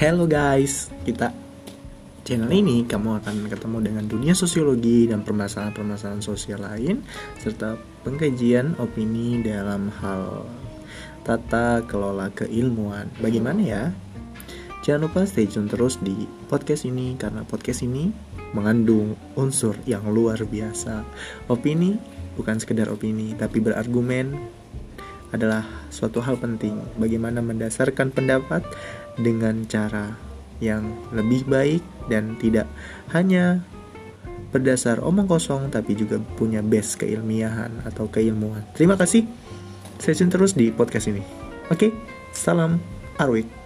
Hello guys, kita channel ini kamu akan ketemu dengan dunia sosiologi dan permasalahan-permasalahan sosial lain serta pengkajian opini dalam hal tata kelola keilmuan. Bagaimana ya? Jangan lupa stay tune terus di podcast ini karena podcast ini mengandung unsur yang luar biasa. Opini bukan sekedar opini tapi berargumen adalah suatu hal penting bagaimana mendasarkan pendapat dengan cara yang lebih baik dan tidak hanya berdasar omong kosong tapi juga punya base keilmiahan atau keilmuan. Terima kasih. Tune terus di podcast ini. Oke, salam Arwik.